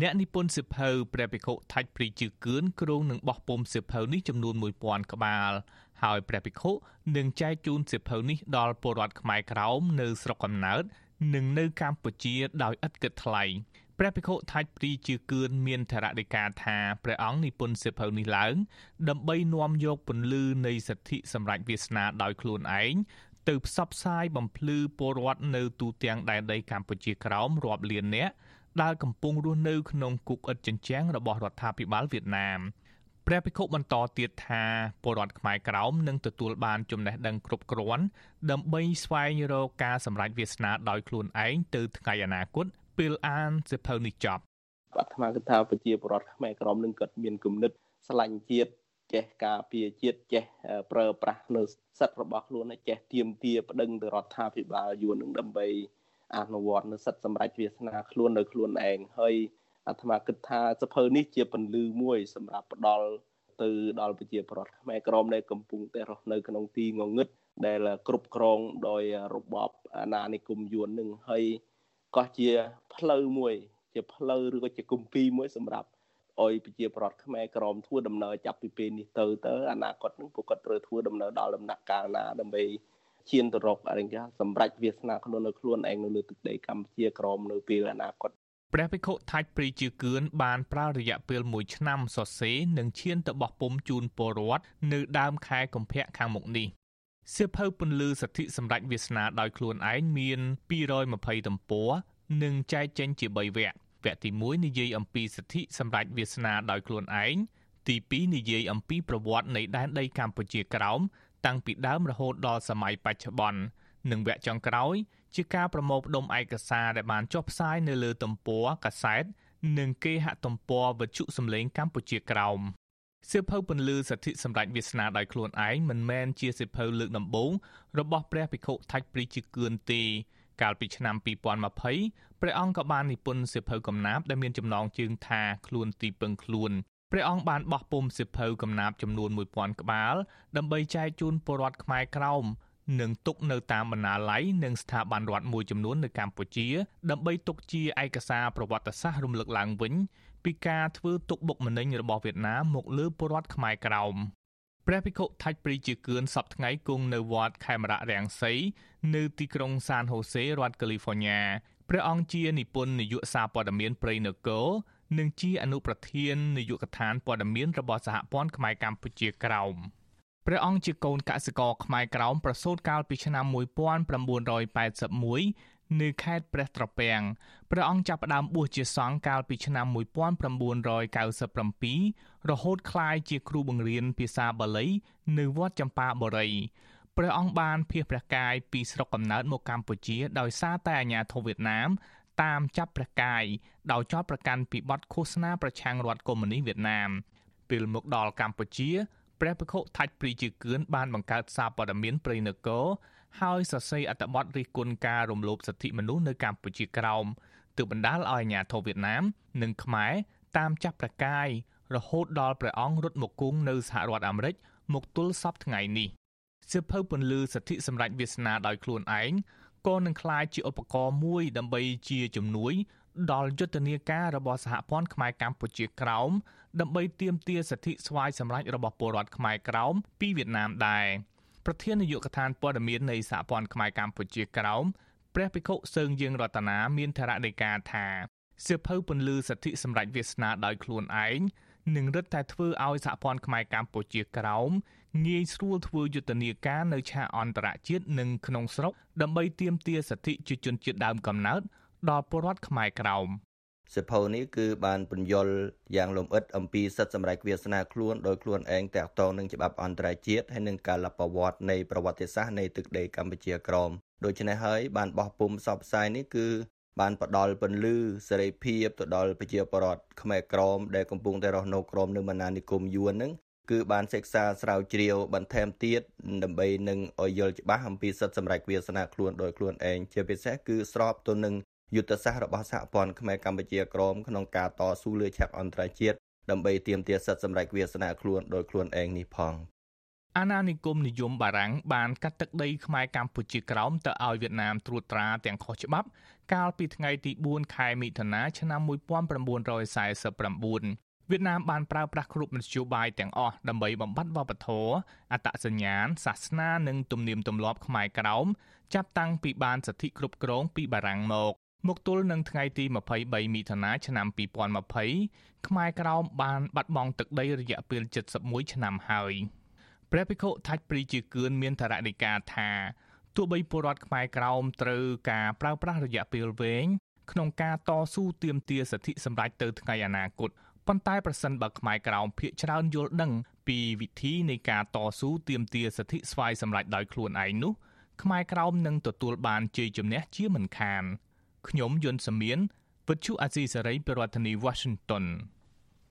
អ្នកនិពន្ធសិភៅព្រះភិក្ខុថាច់ព្រីជឺគឿនគ្រងនឹងបោះពុំសិភៅនេះចំនួន1000ក្បាលហើយព្រះភិក្ខុនឹងចែកជូនសិភៅនេះដល់ពលរដ្ឋខ្មែរក្រោមនៅស្រុកកំណើតនិងនៅកម្ពុជាដោយឥតគិតថ្លៃព្រះភិក្ខុថាច់ព្រីជាគឿនមានធរណីកាថាព្រះអង្គនិពន្ធសិភៅនេះឡើង ដើម្បីនាំយកពន្លឺនៃសិទ្ធិសម្រេចវាសនាដោយខ្លួនឯងទៅផ្សព្វផ្សាយបំភ្លឺពលរដ្ឋនៅទូទាំងដែនដីកម្ពុជាក្រោមរាប់លាននាក់ ដែលកំពុងរស់នៅក្នុងគុកឥតជញ្ជាំងរបស់រដ្ឋាភិបាលវៀតណាមព្រះភិក្ខុបន្តទៀតថាពលរដ្ឋខ្មែរក្រោមនឹងទទួលបានចំណេះដឹងគ្រប់គ្រាន់ដើម្បីស្វែងរកការសម្រេចវាសនាដោយខ្លួនឯងទៅថ្ងៃអនាគតពេលអានសិភៅនេះចប់អាត្មាគិតថាប្រជាពលរដ្ឋខ្មែរក្រមនឹងគាត់មានគំនិតស្រឡាញ់ជាតិចេះការពារជាតិចេះប្រើប្រាស់នៅសិទ្ធិរបស់ខ្លួនចេះទៀមទាប្តឹងទៅរដ្ឋាភិបាលយួននឹងដើម្បី អនុវត្តនៅសិទ្ធិសម្រេចវាសនាខ្លួននៅខ្លួនឯងហើយអាត្មាគិតថាសភៅនេះជាពន្លឺមួយសម្រាប់ផ្ដល់ទៅដល់ប្រជាពលរដ្ឋខ្មែរក្រមដែលកំពុងតែរស់នៅក្នុងទីងងឹតដែលគ្រប់គ្រងដោយរបបអាណានិគមយួននឹងហើយក៏ជាផ្លូវមួយ ជាផ្លូវឬក៏ជាគម្ពីរមួយសម្រាប់អុយប្រជាប្រដ្ឋខ្មែរក្រមធ្វើដំណើរចាប់ពីពេលនេះទៅទៅអនាគតនឹងពួកគាត់ត្រូវធ្វើដំណើរដល់ដំណាក់កាលណាដើម្បី ឈានទៅរកអរិញ្ញាសម្រាប់វាសនាខ្លួននៅខ្លួនឯងនៅលើទឹកដីកម្ពុជាក្រមនៅពេលអនាគតព្រះភិក្ខុថាច់ព្រីជាគឿនបានប្រើរយៈពេល1ឆ្នាំសរសេរនិងឈានទៅបោះពុំជូនពលរដ្ឋនៅដើមខែកុម្ភៈខាងមុខនេះសៀវភៅពន្លឺសិទ្ធិសម្រេចវាសនាដោយខ្លួនឯងមាន220ទំព័រនិងចែកចេញជា3វគ្គវគ្គទី1និយាយអំពីសិទ្ធិសម្រេចវាសនាដោយខ្លួនឯងទី2និយាយអំពីប្រវត្តិនៃដែនដីកម្ពុជាក្រោម តាំងពីដើមរហូតដល់សម័យបច្ចុប្បន្ននិងវគ្គចុងក្រោយ ជាការប្រមូលផ្ដុំឯកសារដែលបានចុះផ្សាយនៅលើទំព័រកាសែតនិងគេហទំព័រវិទ្យុសំឡេងកម្ពុជាក្រោមសៀវភៅពន្លឺសិទ្ធិសម្ដេចវាសនាដោយខ្លួនឯងមិនមែនជាសៀវភៅលើកដំបូងរបស់ព្រះភិក្ខុថាច់ព្រីជាគឿនទេកាលពីឆ្នាំ2020ព្រះអង្គក៏បាននិពន្ធសៀវភៅកំណាព្យដែលមានចំណងជើងថាខ្លួនទីពឹងខ្លួន ព្រះអង្គបានបោះពុម្ពសៀវភៅកំណាព្យចំនួន1000ក្បាល ដើម្បីចែកជូនពលរដ្ឋខ្មែរក្រោមនិងទុកនៅតាមបណ្ណាល័យនិងស្ថាប័នរដ្ឋមួយចំនួននៅកម្ពុជា ដើម្បីទុកជាឯកសារប្រវត្តិសាស្ត្ររំលឹកឡើងវិញពីការធ្វើទុកបុកម្នេញរបស់វៀតណាមមកលើពលរដ្ឋខ្មែរក្រោមព្រះភិក្ខុថាច់ព្រីជាគឿនសពថ្ងៃគង់នៅវត្តខេមរៈរាំងសីនៅទីក្រុងសានហូសេរដ្ឋកាលីហ្វ័រញ៉ាព្រះអង្គជានិពន្ធនាយកសារព័ត៌មានព្រៃនគរ និងជាអនុប្រធាននាយកដ្ឋានព័ត៌មានរបស់សហព័ន្ធខ្មែរកម្ពុជាក្រោមព្រះអង្គជាកូនកសិករខ្មែរក្រោមប្រសូតកាលពីឆ្នាំ1981នៅខេត្តព្រះត្រពាំងព្រះអង្គចាប់ផ្ដើមបួសជាសង្ឃកាលពីឆ្នាំ1997រហូតក្លាយជាគ្រូបង្រៀនភាសាបាលី នៅវត្តចម្ប៉ាបុរីព្រះអង្គបានភៀសព្រះកាយពីស្រុកកំណើតមកកម្ពុជាដោយសារតែអាញាធិបតេយ្យវៀតណាម តាមចាប់ព្រះកាយដោយចោទប្រកាន់ពីបទឃោសនាប្រឆាំងរដ្ឋកុម្មុយនីសវៀតណាមពេលមកដល់កម្ពុជាព្រះភិក្ខុថាច់ព្រីជាគឿនបានបង្កើតសារព័ត៌មានព្រៃនគរហើយសរសេរអត្ថបទរិះគន់ការរំលោភសិទ្ធិមនុស្សនៅកម្ពុជាក្រោមទើបបណ្ដាលឲ្យអាញាធិបតេយ្យវៀតណាម និងខ្មែរតាមចាប់ព្រះកាយរហូតដល់ព្រះអង្គរត់មកគង់នៅសហរដ្ឋអាមេរិកមកទល់សពថ្ងៃនេះសៀវភៅពន្លឺសិទ្ធិសម្រេចវាសនាដោយខ្លួនឯង ក៏នឹងក្លាយជាឧបករណ៍មួយដើម្បីជាជំនួយ ដល់យុទ្ធនាការរបស់សហព័ន្ធខ្មែរកម្ពុជាក្រោមដើម្បីទាមទារសិទ្ធិស្វ័យសម្រេចរបស់ពលរដ្ឋខ្មែរក្រោមពីវៀតណាមដែរប្រធាននាយកដ្ឋានព័ត៌មាននៃសហព័ន្ធខ្មែរកម្ពុជាក្រោមព្រះភិក្ខុសើងយើងរតនាមានធរណីកាថាសៀវភៅពន្លឺសិទ្ធិសម្រេចវាសនាដោយខ្លួនឯង នឹងរឹតតែធ្វើឲ្យសហព័ន្ធខ្មែរកម្ពុជាក្រោមងាយស្រួលធ្វើយុទ្ធនាការនៅឆាកអន្តរជាតិនិងក្នុងស្រុកដើម្បីទាមទារសិទ្ធិជាជនជាតិដើមកំណើតដល់ពលរដ្ឋខ្មែរក្រោមសិភៅនេះគឺបានពន្យល់យ៉ាងលម្អិតអំពីសិទ្ធិសម្រេចវាសនាខ្លួនដោយខ្លួនឯងតាក់ទងនឹងច្បាប់អន្តរជាតិហើយនឹងការលប្រវត្តិនៃប្រវត្តិសាស្ត្រនៃទឹកដីកម្ពុជាក្រមដូច្នេះហើយបានបោះពុំផ្សព្វផ្សាយនេះគឺ បានផ្ដល់ពន្លឺសេរីភាពទៅដល់ប្រជាពលរដ្ឋខ្មែរក្រមដែលកំពុងតែរស់នៅក្រមនៅមណានិគមយួននឹងគឺបានសិក្សាស្រាវជ្រាវបន្ថែមទៀតដើម្បីនឹងឲ្យយល់ច្បាស់អំពីសិទ្ធិសម្រេចវាសនាខ្លួនដោយខ្លួនឯងជាពិសេសគឺស្របទៅនឹងយុទ្ធសាស្ត្ររបស់សហព័ន្ធខ្មែរកម្ពុជាក្រមក្នុងការតស៊ូលើឆាកអន្តរជាតិដើម្បីទាមទារសិទ្ធិសម្រេចវាសនាខ្លួនដោយខ្លួនឯងនេះផង អាណានិគមនិយមបារាំងបានកាត់ទឹកដីខ្មែរកម្ពុជាក្រោមទៅឲ្យវៀតណាមត្រួតត្រាទាំងខុសច្បាប់ កាលពីថ្ងៃទី4ខែមិថុនាឆ្នាំ1949វៀតណាមបានប្រើប្រាស់គ្រប់មធ្យោបាយទាំងអស់ដើម្បីបំបត្តិវប្បធម៌អត្តសញ្ញាណសាសនានិងទំនៀមទម្លាប់ខ្មែរក្រោមចាប់តាំងពីបានសិទ្ធិគ្រប់គ្រងពីបារាំងមកមកទល់នឹងថ្ងៃទី23មិថុនាឆ្នាំ2020ខ្មែរក្រោមបានបាត់បង់ទឹកដីរយៈពេល71ឆ្នាំហើយ ព្រះភិក្ខុថាច់ព្រីជាគឿនមានតារណិកាថាទោះបីពលរដ្ឋខ្មែរក្រោមត្រូវការប្រើប្រាស់រយៈពេលវែងក្នុងការតស៊ូទាមទារសិទ្ធិសម្រេចទៅថ្ងៃអនាគតប៉ុន្តែប្រសិនបើខ្មែរក្រោមភាកច្រើនយល់ដឹងពីវិធីនៃការតស៊ូទាមទារសិទ្ធិស្វ័យសម្រេចដោយខ្លួនឯងនោះខ្មែរក្រោមនឹងទទួលបានជ័យជំនះជាមិនខានខ្ញុំយុនសាមៀនវិទ្យុអាស៊ីសេរីប្រធានាធិបតី Washington